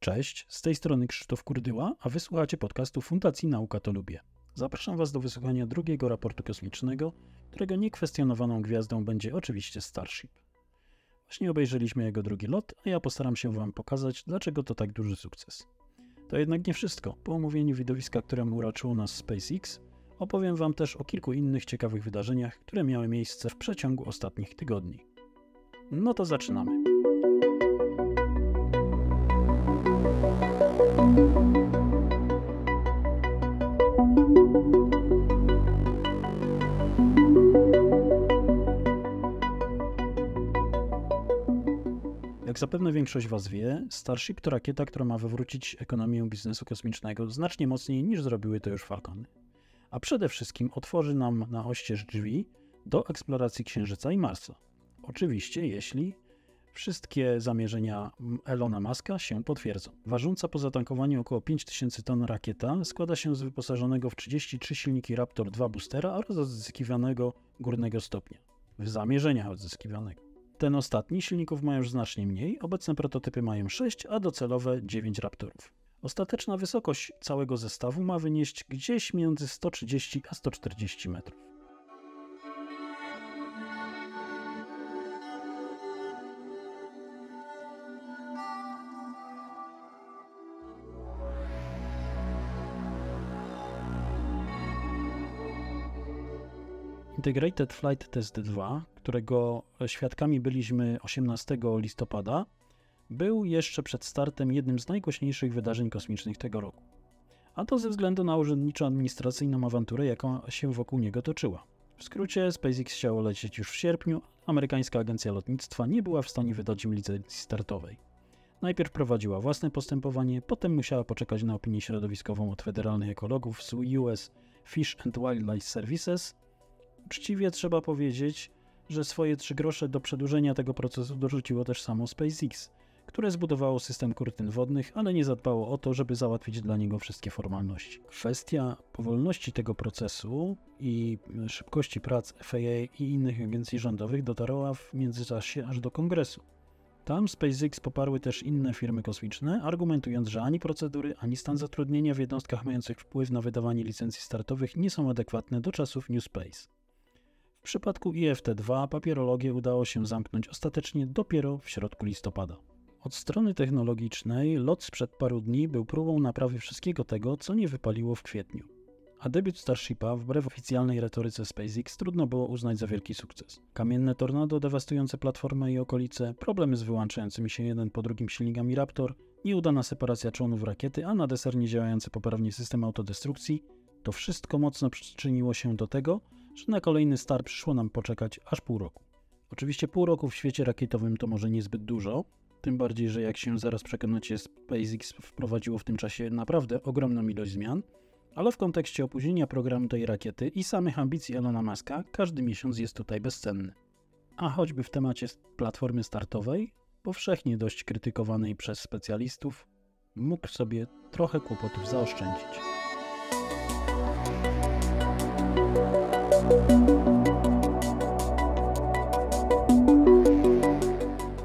Cześć, z tej strony Krzysztof Kurdyła, a wysłuchacie podcastu Fundacji Nauka to Lubię. Zapraszam Was do wysłuchania drugiego raportu kosmicznego, którego niekwestionowaną gwiazdą będzie oczywiście Starship. Właśnie obejrzeliśmy jego drugi lot, a ja postaram się Wam pokazać, dlaczego to tak duży sukces. To jednak nie wszystko. Po omówieniu widowiska, któremu uraczyło nas SpaceX, opowiem Wam też o kilku innych ciekawych wydarzeniach, które miały miejsce w przeciągu ostatnich tygodni. No to zaczynamy. Jak zapewne większość Was wie, Starship to rakieta, która ma wywrócić ekonomię biznesu kosmicznego znacznie mocniej niż zrobiły to już Falcony. A przede wszystkim otworzy nam na oścież drzwi do eksploracji Księżyca i Marsa. Oczywiście, jeśli wszystkie zamierzenia Elona Muska się potwierdzą. Ważąca po zatankowaniu około 5000 ton rakieta składa się z wyposażonego w 33 silniki Raptor 2 boostera oraz odzyskiwanego górnego stopnia. W zamierzeniach odzyskiwanego. Ten ostatni silników ma już znacznie mniej, obecne prototypy mają 6, a docelowe 9 Raptorów. Ostateczna wysokość całego zestawu ma wynieść gdzieś między 130 a 140 metrów. Integrated Flight Test 2, którego świadkami byliśmy 18 listopada, był jeszcze przed startem jednym z najgłośniejszych wydarzeń kosmicznych tego roku. A to ze względu na urzędniczo-administracyjną awanturę, jaka się wokół niego toczyła. W skrócie, SpaceX chciało lecieć już w sierpniu, amerykańska agencja lotnictwa nie była w stanie wydać im licencji startowej. Najpierw prowadziła własne postępowanie, potem musiała poczekać na opinię środowiskową od federalnych ekologów z US Fish and Wildlife Services Uczciwie trzeba powiedzieć, że swoje trzy grosze do przedłużenia tego procesu dorzuciło też samo SpaceX, które zbudowało system kurtyn wodnych, ale nie zadbało o to, żeby załatwić dla niego wszystkie formalności. Kwestia powolności tego procesu i szybkości prac FAA i innych agencji rządowych dotarła w międzyczasie aż do kongresu. Tam SpaceX poparły też inne firmy kosmiczne, argumentując, że ani procedury, ani stan zatrudnienia w jednostkach mających wpływ na wydawanie licencji startowych nie są adekwatne do czasów New Space. W przypadku IFT-2 papierologię udało się zamknąć ostatecznie dopiero w środku listopada. Od strony technologicznej lot sprzed paru dni był próbą naprawy wszystkiego tego, co nie wypaliło w kwietniu. A debiut Starshipa, wbrew oficjalnej retoryce SpaceX, trudno było uznać za wielki sukces. Kamienne tornado dewastujące platformę i okolice, problemy z wyłączającymi się jeden po drugim silnikami Raptor, nieudana separacja członów rakiety, a na deser niedziałający poprawnie system autodestrukcji, to wszystko mocno przyczyniło się do tego, że na kolejny start przyszło nam poczekać aż pół roku. Oczywiście pół roku w świecie rakietowym to może niezbyt dużo, tym bardziej, że jak się zaraz przekonacie, SpaceX wprowadziło w tym czasie naprawdę ogromną ilość zmian, ale w kontekście opóźnienia programu tej rakiety i samych ambicji Elona Muska, każdy miesiąc jest tutaj bezcenny. A choćby w temacie platformy startowej, powszechnie dość krytykowanej przez specjalistów, mógł sobie trochę kłopotów zaoszczędzić.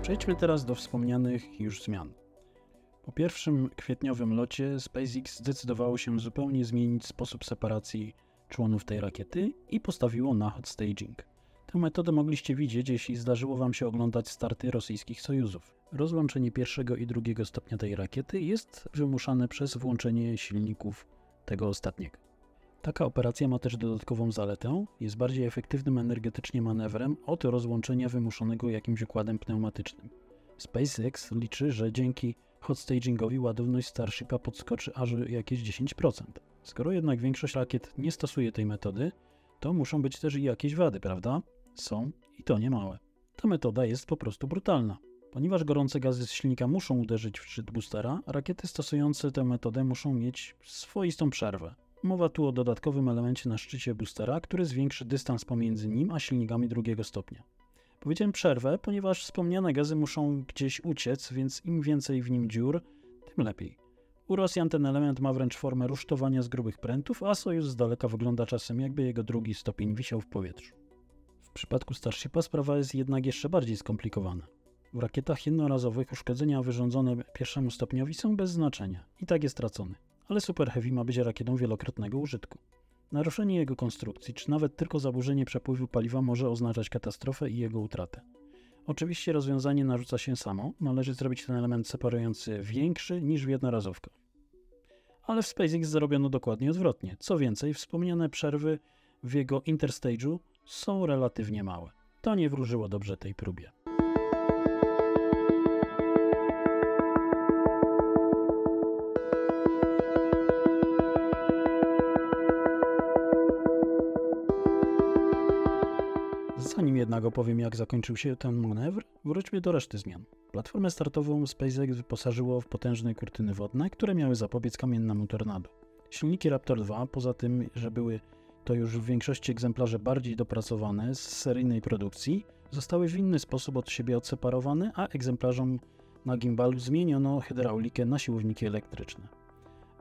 Przejdźmy teraz do wspomnianych już zmian. Po pierwszym kwietniowym locie SpaceX zdecydowało się zupełnie zmienić sposób separacji członów tej rakiety i postawiło na hot staging. Tę metodę mogliście widzieć, jeśli zdarzyło Wam się oglądać starty rosyjskich sojuzów. Rozłączenie pierwszego i drugiego stopnia tej rakiety jest wymuszane przez włączenie silników tego ostatniego. Taka operacja ma też dodatkową zaletę, jest bardziej efektywnym energetycznie manewrem od rozłączenia wymuszonego jakimś układem pneumatycznym. SpaceX liczy, że dzięki hot stagingowi ładowność Starshipa podskoczy aż jakieś 10%. Skoro jednak większość rakiet nie stosuje tej metody, to muszą być też i jakieś wady, prawda? Są i to nie małe. Ta metoda jest po prostu brutalna. Ponieważ gorące gazy z silnika muszą uderzyć w szczyt boostera, rakiety stosujące tę metodę muszą mieć swoistą przerwę. Mowa tu o dodatkowym elemencie na szczycie boostera, który zwiększy dystans pomiędzy nim a silnikami drugiego stopnia. Powiedziałem przerwę, ponieważ wspomniane gazy muszą gdzieś uciec, więc im więcej w nim dziur, tym lepiej. U Rosjan ten element ma wręcz formę rusztowania z grubych prętów, a Sojus z daleka wygląda czasem jakby jego drugi stopień wisiał w powietrzu. W przypadku Starshipa sprawa jest jednak jeszcze bardziej skomplikowana. W rakietach jednorazowych uszkodzenia wyrządzone pierwszemu stopniowi są bez znaczenia i tak jest tracony. Ale Super Heavy ma być rakietą wielokrotnego użytku. Naruszenie jego konstrukcji, czy nawet tylko zaburzenie przepływu paliwa może oznaczać katastrofę i jego utratę. Oczywiście rozwiązanie narzuca się samo, należy zrobić ten element separujący większy niż w jednorazówkach. Ale w SpaceX zarobiono dokładnie odwrotnie. Co więcej, wspomniane przerwy w jego interstage'u są relatywnie małe. To nie wróżyło dobrze tej próbie. Zanim jednak opowiem, jak zakończył się ten manewr, wróćmy do reszty zmian. Platformę startową SpaceX wyposażyło w potężne kurtyny wodne, które miały zapobiec kamiennemu tornado. Silniki Raptor 2, poza tym, że były to już w większości egzemplarzy bardziej dopracowane z seryjnej produkcji, zostały w inny sposób od siebie odseparowane, a egzemplarzom na gimbalu zmieniono hydraulikę na siłowniki elektryczne.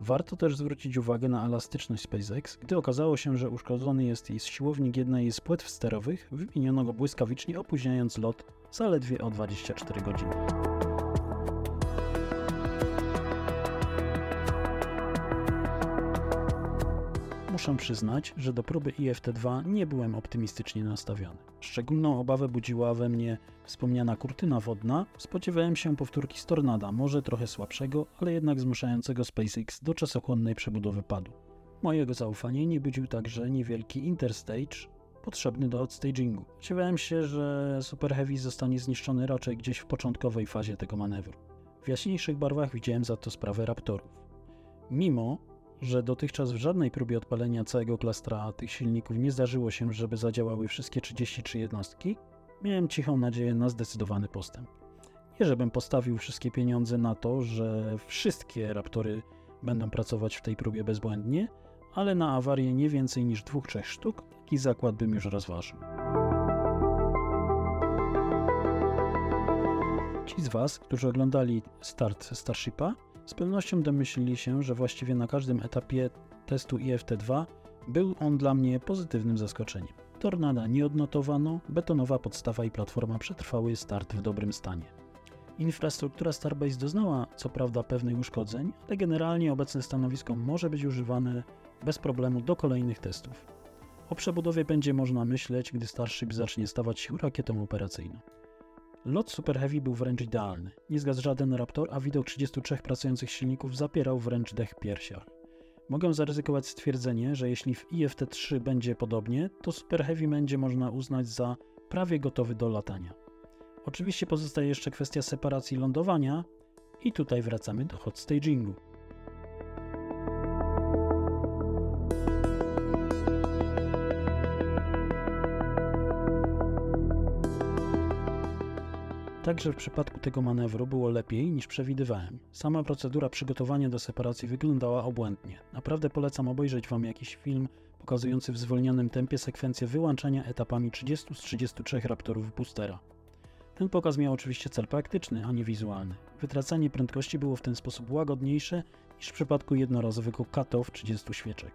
Warto też zwrócić uwagę na elastyczność SpaceX, gdy okazało się, że uszkodzony jest jej siłownik jednej z płetw sterowych, wymieniono go błyskawicznie, opóźniając lot zaledwie o 24 godziny. Muszę przyznać, że do próby IFT-2 nie byłem optymistycznie nastawiony. Szczególną obawę budziła we mnie wspomniana kurtyna wodna. Spodziewałem się powtórki z Tornada, może trochę słabszego, ale jednak zmuszającego SpaceX do czasochłonnej przebudowy padu. Mojego zaufania nie budził także niewielki interstage potrzebny do odstagingu. Spodziewałem się, że Super Heavy zostanie zniszczony raczej gdzieś w początkowej fazie tego manewru. W jaśniejszych barwach widziałem za to sprawę Raptorów. Mimo, że dotychczas w żadnej próbie odpalenia całego klastra tych silników nie zdarzyło się, żeby zadziałały wszystkie 33 jednostki, miałem cichą nadzieję na zdecydowany postęp. Nie żebym postawił wszystkie pieniądze na to, że wszystkie Raptory będą pracować w tej próbie bezbłędnie, ale na awarię nie więcej niż dwóch, trzech sztuk, taki zakład bym już rozważył. Ci z Was, którzy oglądali start Starshipa, z pewnością domyślili się, że właściwie na każdym etapie testu IFT-2 był on dla mnie pozytywnym zaskoczeniem. Tornada nie odnotowano, betonowa podstawa i platforma przetrwały start w dobrym stanie. Infrastruktura Starbase doznała co prawda pewnych uszkodzeń, ale generalnie obecne stanowisko może być używane bez problemu do kolejnych testów. O przebudowie będzie można myśleć, gdy Starship zacznie stawać się rakietą operacyjną. Lot Super Heavy był wręcz idealny. Nie zgasł żaden Raptor, a widok 33 pracujących silników zapierał wręcz dech piersiach. Mogę zaryzykować stwierdzenie, że jeśli w IFT-3 będzie podobnie, to Super Heavy będzie można uznać za prawie gotowy do latania. Oczywiście pozostaje jeszcze kwestia separacji lądowania i tutaj wracamy do hot stagingu. Także w przypadku tego manewru było lepiej niż przewidywałem. Sama procedura przygotowania do separacji wyglądała obłędnie. Naprawdę polecam obejrzeć Wam jakiś film pokazujący w zwolnionym tempie sekwencję wyłączania etapami 30 z 33 raptorów boostera. Ten pokaz miał oczywiście cel praktyczny, a nie wizualny. Wytracanie prędkości było w ten sposób łagodniejsze niż w przypadku jednorazowego cut-off 30 świeczek.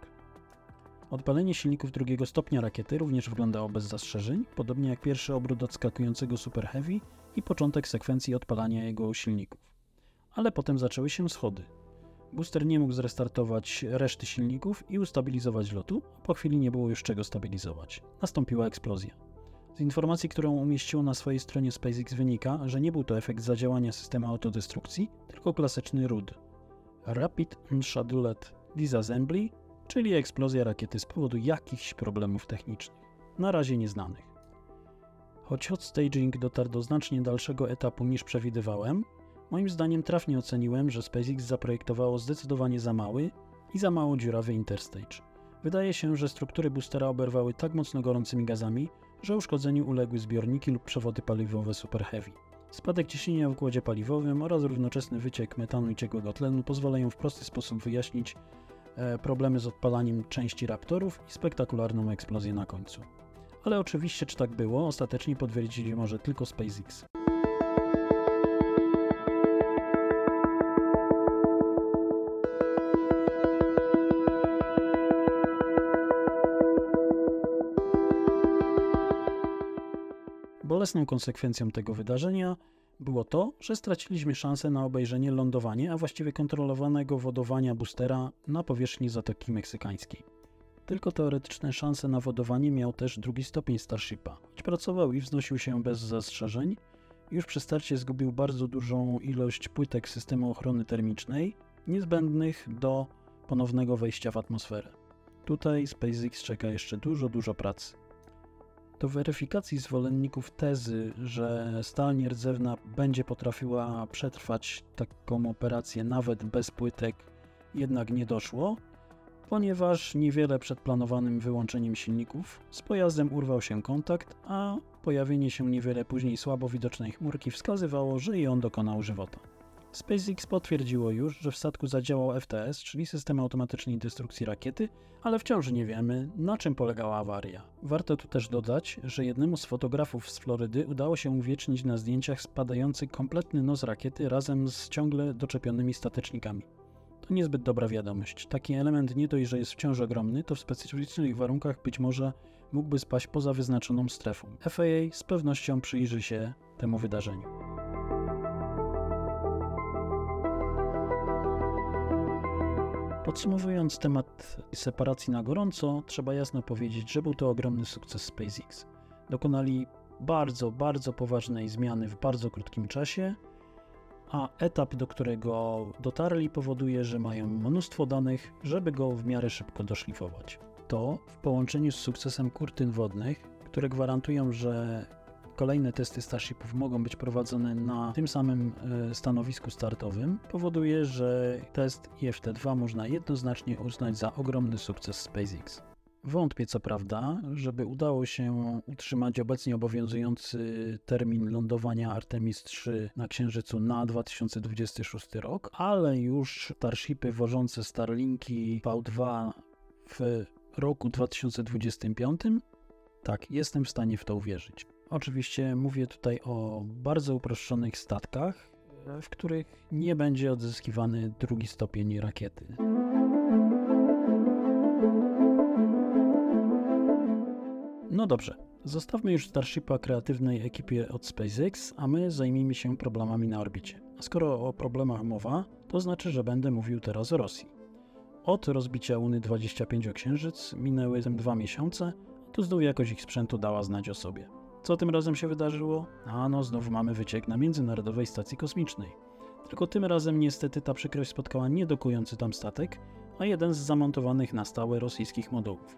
Odpalenie silników drugiego stopnia rakiety również wyglądało bez zastrzeżeń, podobnie jak pierwszy obrót odskakującego Super Heavy i początek sekwencji odpalania jego silników. Ale potem zaczęły się schody. Booster nie mógł zrestartować reszty silników i ustabilizować lotu, a po chwili nie było już czego stabilizować. Nastąpiła eksplozja. Z informacji, którą umieściło na swojej stronie SpaceX wynika, że nie był to efekt zadziałania systemu autodestrukcji, tylko klasyczny RUD. Rapid Unscheduled Disassembly, czyli eksplozja rakiety z powodu jakichś problemów technicznych, na razie nieznanych. Choć hot staging dotarł do znacznie dalszego etapu niż przewidywałem, moim zdaniem trafnie oceniłem, że SpaceX zaprojektowało zdecydowanie za mały i za mało dziurawy interstage. Wydaje się, że struktury boostera oberwały tak mocno gorącymi gazami, że uszkodzeniu uległy zbiorniki lub przewody paliwowe Super Heavy. Spadek ciśnienia w układzie paliwowym oraz równoczesny wyciek metanu i ciekłego tlenu pozwalają w prosty sposób wyjaśnić e, problemy z odpalaniem części Raptorów i spektakularną eksplozję na końcu. Ale oczywiście, czy tak było, ostatecznie potwierdzili może tylko SpaceX. Bolesną konsekwencją tego wydarzenia było to, że straciliśmy szansę na obejrzenie lądowania, a właściwie kontrolowanego wodowania boostera na powierzchni Zatoki Meksykańskiej. Tylko teoretyczne szanse na wodowanie miał też drugi stopień Starshipa. Choć pracował i wznosił się bez zastrzeżeń, już przy starcie zgubił bardzo dużą ilość płytek systemu ochrony termicznej, niezbędnych do ponownego wejścia w atmosferę. Tutaj SpaceX czeka jeszcze dużo, dużo pracy. Do weryfikacji zwolenników tezy, że stal nierdzewna będzie potrafiła przetrwać taką operację nawet bez płytek, jednak nie doszło, ponieważ niewiele przed planowanym wyłączeniem silników z pojazdem urwał się kontakt, a pojawienie się niewiele później słabo widocznej chmurki wskazywało, że i on dokonał żywota. SpaceX potwierdziło już, że w statku zadziałał FTS, czyli system automatycznej destrukcji rakiety, ale wciąż nie wiemy, na czym polegała awaria. Warto tu też dodać, że jednemu z fotografów z Florydy udało się uwiecznić na zdjęciach spadający kompletny nos rakiety razem z ciągle doczepionymi statecznikami. To niezbyt dobra wiadomość. Taki element nie dość, że jest wciąż ogromny, to w specyficznych warunkach być może mógłby spaść poza wyznaczoną strefą. FAA z pewnością przyjrzy się temu wydarzeniu. Podsumowując temat separacji na gorąco, trzeba jasno powiedzieć, że był to ogromny sukces SpaceX. Dokonali bardzo, bardzo poważnej zmiany w bardzo krótkim czasie, a etap, do którego dotarli, powoduje, że mają mnóstwo danych, żeby go w miarę szybko doszlifować. To w połączeniu z sukcesem kurtyn wodnych, które gwarantują, że kolejne testy Starshipów mogą być prowadzone na tym samym e, stanowisku startowym, powoduje, że test IFT-2 można jednoznacznie uznać za ogromny sukces SpaceX. Wątpię co prawda, żeby udało się utrzymać obecnie obowiązujący termin lądowania Artemis 3 na Księżycu na 2026 rok, ale już Starshipy wożące Starlinki V2 w roku 2025? Tak, jestem w stanie w to uwierzyć. Oczywiście mówię tutaj o bardzo uproszczonych statkach, w których nie będzie odzyskiwany drugi stopień rakiety. No dobrze, zostawmy już Starshipa kreatywnej ekipie od SpaceX, a my zajmijmy się problemami na orbicie. A skoro o problemach mowa, to znaczy, że będę mówił teraz o Rosji. Od rozbicia Uny 25 o Księżyc minęły dwa miesiące, a tu znów jakoś ich sprzętu dała znać o sobie. Co tym razem się wydarzyło? A no, znowu mamy wyciek na Międzynarodowej Stacji Kosmicznej. Tylko tym razem niestety ta przykrość spotkała nie dokujący tam statek, a jeden z zamontowanych na stałe rosyjskich modułów.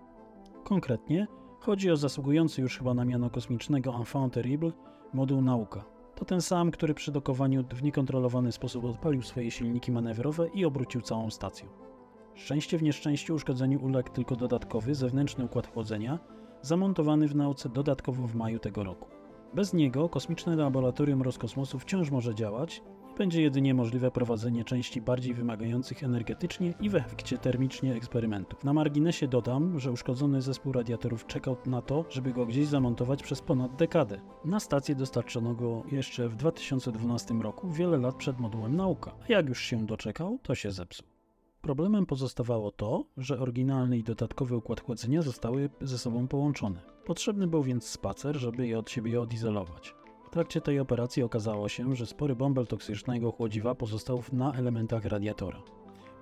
Konkretnie chodzi o zasługujący już chyba na miano kosmicznego Enfant Terrible moduł Nauka. To ten sam, który przy dokowaniu w niekontrolowany sposób odpalił swoje silniki manewrowe i obrócił całą stacją. Szczęście w nieszczęściu uszkodzeniu uległ tylko dodatkowy zewnętrzny układ chłodzenia, zamontowany w nauce dodatkowo w maju tego roku. Bez niego kosmiczne laboratorium Roskosmosu wciąż może działać będzie jedynie możliwe prowadzenie części bardziej wymagających energetycznie i w efekcie termicznie eksperymentów. Na marginesie dodam, że uszkodzony zespół radiatorów czekał na to, żeby go gdzieś zamontować przez ponad dekadę. Na stację dostarczono go jeszcze w 2012 roku, wiele lat przed modułem nauka, a jak już się doczekał, to się zepsuł. Problemem pozostawało to, że oryginalny i dodatkowy układ chłodzenia zostały ze sobą połączone. Potrzebny był więc spacer, żeby je od siebie odizolować. W trakcie tej operacji okazało się, że spory bąbel toksycznego chłodziwa pozostał na elementach radiatora.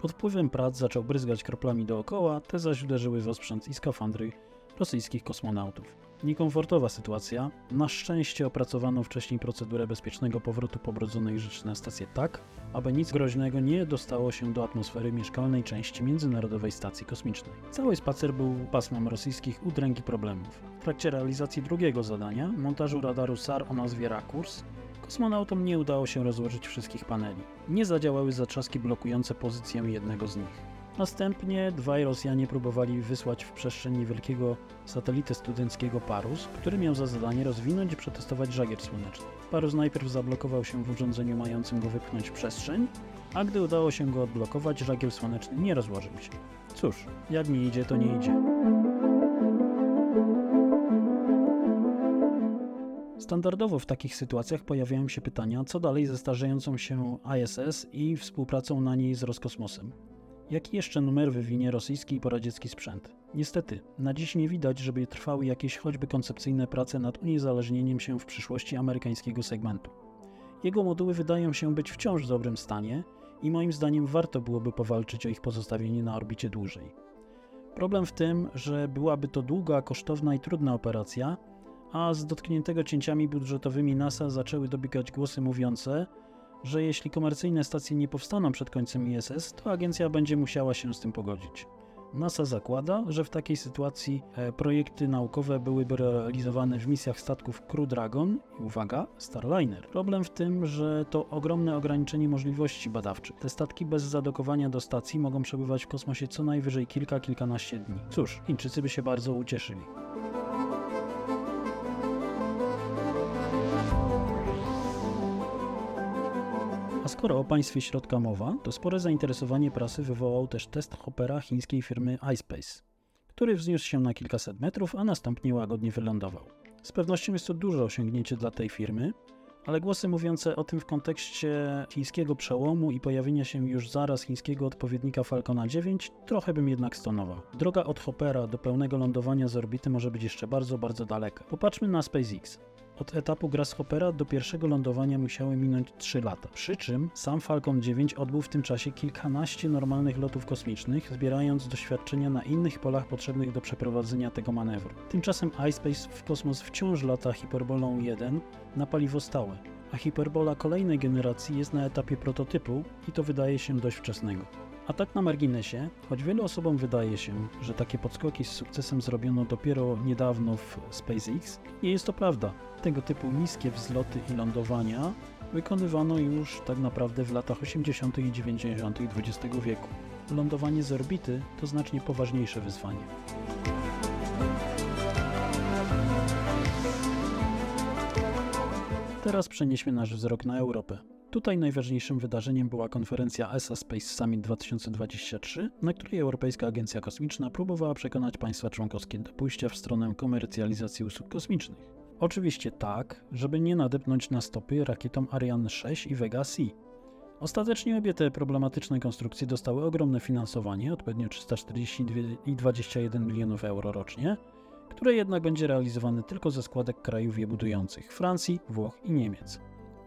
Pod wpływem prac zaczął bryzgać kroplami dookoła, te zaś uderzyły w osprzęt i skafandry rosyjskich kosmonautów. Niekomfortowa sytuacja. Na szczęście opracowano wcześniej procedurę bezpiecznego powrotu pobrodzonej rzeczy na stację tak, aby nic groźnego nie dostało się do atmosfery mieszkalnej części Międzynarodowej Stacji Kosmicznej. Cały spacer był pasmem rosyjskich udręk i problemów. W trakcie realizacji drugiego zadania, montażu radaru SAR o nazwie Rakurs, kosmonautom nie udało się rozłożyć wszystkich paneli. Nie zadziałały zatrzaski blokujące pozycję jednego z nich. Następnie dwaj Rosjanie próbowali wysłać w przestrzeń wielkiego satelitę studenckiego Parus, który miał za zadanie rozwinąć i przetestować żagiel słoneczny. Parus najpierw zablokował się w urządzeniu mającym go wypchnąć w przestrzeń, a gdy udało się go odblokować, żagiel słoneczny nie rozłożył się. Cóż, jak nie idzie, to nie idzie. Standardowo w takich sytuacjach pojawiają się pytania, co dalej ze starzejącą się ISS i współpracą na niej z Roskosmosem. Jaki jeszcze numer wywinie rosyjski i poradziecki sprzęt? Niestety, na dziś nie widać, żeby trwały jakieś choćby koncepcyjne prace nad uniezależnieniem się w przyszłości amerykańskiego segmentu. Jego moduły wydają się być wciąż w dobrym stanie i moim zdaniem warto byłoby powalczyć o ich pozostawienie na orbicie dłużej. Problem w tym, że byłaby to długa, kosztowna i trudna operacja, a z dotkniętego cięciami budżetowymi NASA zaczęły dobiegać głosy mówiące, że jeśli komercyjne stacje nie powstaną przed końcem ISS, to agencja będzie musiała się z tym pogodzić. NASA zakłada, że w takiej sytuacji e, projekty naukowe byłyby realizowane w misjach statków Crew Dragon i uwaga, Starliner. Problem w tym, że to ogromne ograniczenie możliwości badawczych. Te statki bez zadokowania do stacji mogą przebywać w kosmosie co najwyżej kilka, kilkanaście dni. Cóż, Chińczycy by się bardzo ucieszyli. Skoro o państwie środka mowa, to spore zainteresowanie prasy wywołał też test Hoppera chińskiej firmy iSpace, który wzniósł się na kilkaset metrów, a następnie łagodnie wylądował. Z pewnością jest to duże osiągnięcie dla tej firmy, ale głosy mówiące o tym w kontekście chińskiego przełomu i pojawienia się już zaraz chińskiego odpowiednika Falcona 9 trochę bym jednak stonował. Droga od Hoppera do pełnego lądowania z orbity może być jeszcze bardzo, bardzo daleka. Popatrzmy na SpaceX. Od etapu Grasshoppera do pierwszego lądowania musiały minąć 3 lata. Przy czym sam Falcon 9 odbył w tym czasie kilkanaście normalnych lotów kosmicznych, zbierając doświadczenia na innych polach potrzebnych do przeprowadzenia tego manewru. Tymczasem iSpace w kosmos wciąż lata Hyperbolą 1 na paliwo stałe, a Hyperbola kolejnej generacji jest na etapie prototypu i to wydaje się dość wczesnego. A tak na marginesie, choć wielu osobom wydaje się, że takie podskoki z sukcesem zrobiono dopiero niedawno w SpaceX, nie jest to prawda. Tego typu niskie wzloty i lądowania wykonywano już tak naprawdę w latach 80. i 90. XX wieku. Lądowanie z orbity to znacznie poważniejsze wyzwanie. Teraz przenieśmy nasz wzrok na Europę. Tutaj najważniejszym wydarzeniem była konferencja ESA Space Summit 2023, na której Europejska Agencja Kosmiczna próbowała przekonać państwa członkowskie do pójścia w stronę komercjalizacji usług kosmicznych. Oczywiście tak, żeby nie nadepnąć na stopy rakietom Ariane 6 i Vega C. Ostatecznie obie te problematyczne konstrukcje dostały ogromne finansowanie, odpowiednio 342 i 21 milionów euro rocznie, które jednak będzie realizowane tylko ze składek krajów je budujących Francji, Włoch i Niemiec.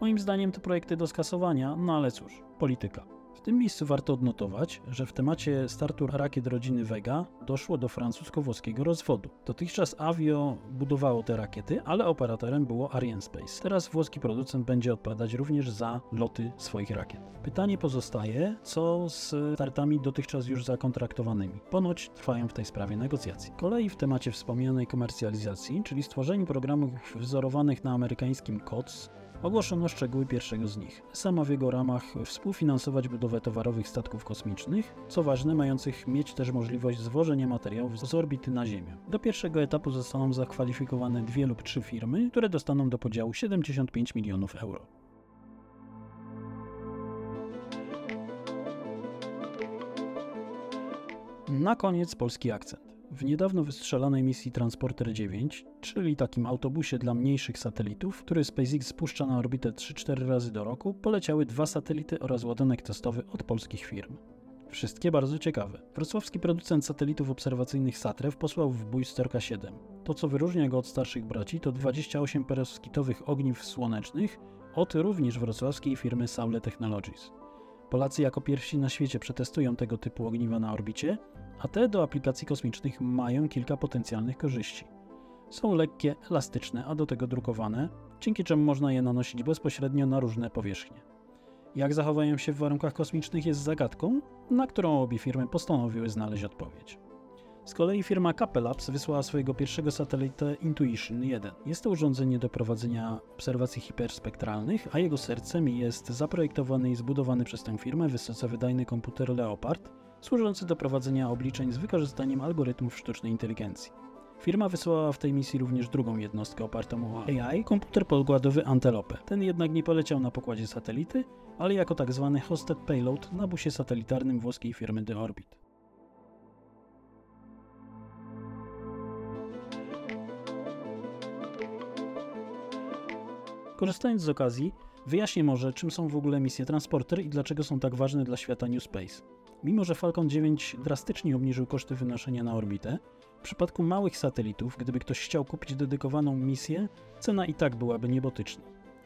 Moim zdaniem to projekty do skasowania, no ale cóż, polityka. W tym miejscu warto odnotować, że w temacie startu rakiet rodziny Vega doszło do francusko-włoskiego rozwodu. Dotychczas Avio budowało te rakiety, ale operatorem było Arianespace. Teraz włoski producent będzie odpowiadać również za loty swoich rakiet. Pytanie pozostaje, co z startami dotychczas już zakontraktowanymi. Ponoć trwają w tej sprawie negocjacje. Kolei w temacie wspomnianej komercjalizacji, czyli stworzeniu programów wzorowanych na amerykańskim COTS, ogłoszono szczegóły pierwszego z nich. Sama w jego ramach współfinansować budowę towarowych statków kosmicznych, co ważne, mających mieć też możliwość zwożenia materiałów z orbity na Ziemię. Do pierwszego etapu zostaną zakwalifikowane dwie lub trzy firmy, które dostaną do podziału 75 milionów euro. Na koniec polski akcent. W niedawno wystrzelanej misji Transporter 9, czyli takim autobusie dla mniejszych satelitów, który SpaceX spuszcza na orbitę 3-4 razy do roku, poleciały dwa satelity oraz ładunek testowy od polskich firm. Wszystkie bardzo ciekawe. Wrocławski producent satelitów obserwacyjnych Satrew posłał w bój Storka 7. To, co wyróżnia go od starszych braci, to 28 peroskitowych ogniw słonecznych od również wrocławskiej firmy Saule Technologies. Polacy jako pierwsi na świecie przetestują tego typu ogniwa na orbicie, a te do aplikacji kosmicznych mają kilka potencjalnych korzyści. Są lekkie, elastyczne, a do tego drukowane, dzięki czemu można je nanosić bezpośrednio na różne powierzchnie. Jak zachowają się w warunkach kosmicznych jest zagadką, na którą obie firmy postanowiły znaleźć odpowiedź. Z kolei firma Capelabs wysłała swojego pierwszego satelitę Intuition 1. Jest to urządzenie do prowadzenia obserwacji hiperspektralnych, a jego sercem jest zaprojektowany i zbudowany przez tę firmę wysoce wydajny komputer Leopard, służący do prowadzenia obliczeń z wykorzystaniem algorytmów sztucznej inteligencji. Firma wysłała w tej misji również drugą jednostkę opartą o AI, komputer podkładowy Antelope. Ten jednak nie poleciał na pokładzie satelity, ale jako tak zwany hosted payload na busie satelitarnym włoskiej firmy The Orbit. Korzystając z okazji, wyjaśnię może, czym są w ogóle misje transporter i dlaczego są tak ważne dla świata New Space. Mimo, że Falcon 9 drastycznie obniżył koszty wynoszenia na orbitę, w przypadku małych satelitów, gdyby ktoś chciał kupić dedykowaną misję, cena i tak byłaby niebotyczna.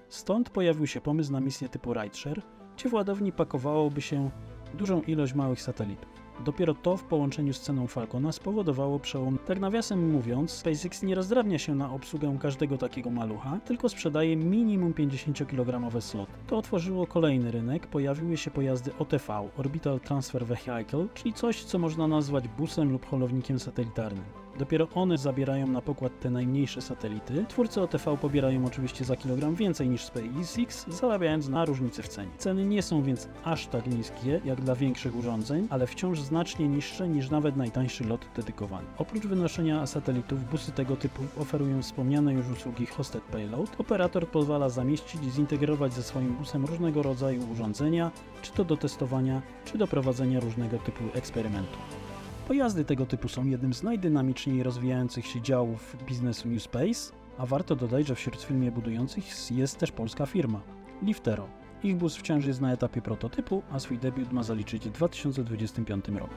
Stąd pojawił się pomysł na misję typu rideshare, gdzie w ładowni pakowałoby się dużą ilość małych satelitów. Dopiero to w połączeniu z ceną Falcona spowodowało przełom. Tak nawiasem mówiąc, SpaceX nie rozdrabnia się na obsługę każdego takiego malucha, tylko sprzedaje minimum 50-kilogramowe sloty. To otworzyło kolejny rynek, pojawiły się pojazdy OTV, Orbital Transfer Vehicle, czyli coś, co można nazwać busem lub holownikiem satelitarnym. Dopiero one zabierają na pokład te najmniejsze satelity. Twórcy OTV pobierają oczywiście za kilogram więcej niż SpaceX, zarabiając na różnicy w cenie. Ceny nie są więc aż tak niskie jak dla większych urządzeń, ale wciąż znacznie niższe niż nawet najtańszy lot dedykowany. Oprócz wynoszenia satelitów, busy tego typu oferują wspomniane już usługi Hosted Payload. Operator pozwala zamieścić i zintegrować ze swoim busem różnego rodzaju urządzenia, czy to do testowania, czy do prowadzenia różnego typu eksperymentów. Pojazdy tego typu są jednym z najdynamiczniej rozwijających się działów biznesu New Space, a warto dodać, że wśród firmie budujących jest też polska firma Liftero. Ich bus wciąż jest na etapie prototypu, a swój debiut ma zaliczyć w 2025 roku.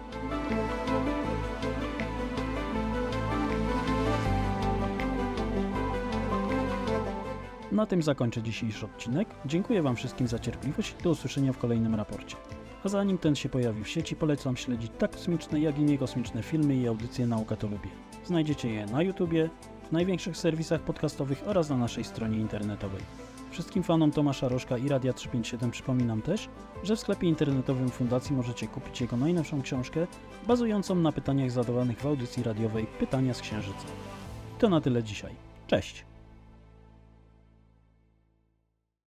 Na tym zakończę dzisiejszy odcinek. Dziękuję Wam wszystkim za cierpliwość i do usłyszenia w kolejnym raporcie. A zanim ten się pojawi w sieci, polecam śledzić tak kosmiczne, jak i niekosmiczne filmy i audycje Nauka to lubię. Znajdziecie je na YouTubie, w największych serwisach podcastowych oraz na naszej stronie internetowej. Wszystkim fanom Tomasza Rożka i Radia 357 przypominam też, że w sklepie internetowym Fundacji możecie kupić jego najnowszą książkę, bazującą na pytaniach zadawanych w audycji radiowej Pytania z Księżyca. To na tyle dzisiaj. Cześć!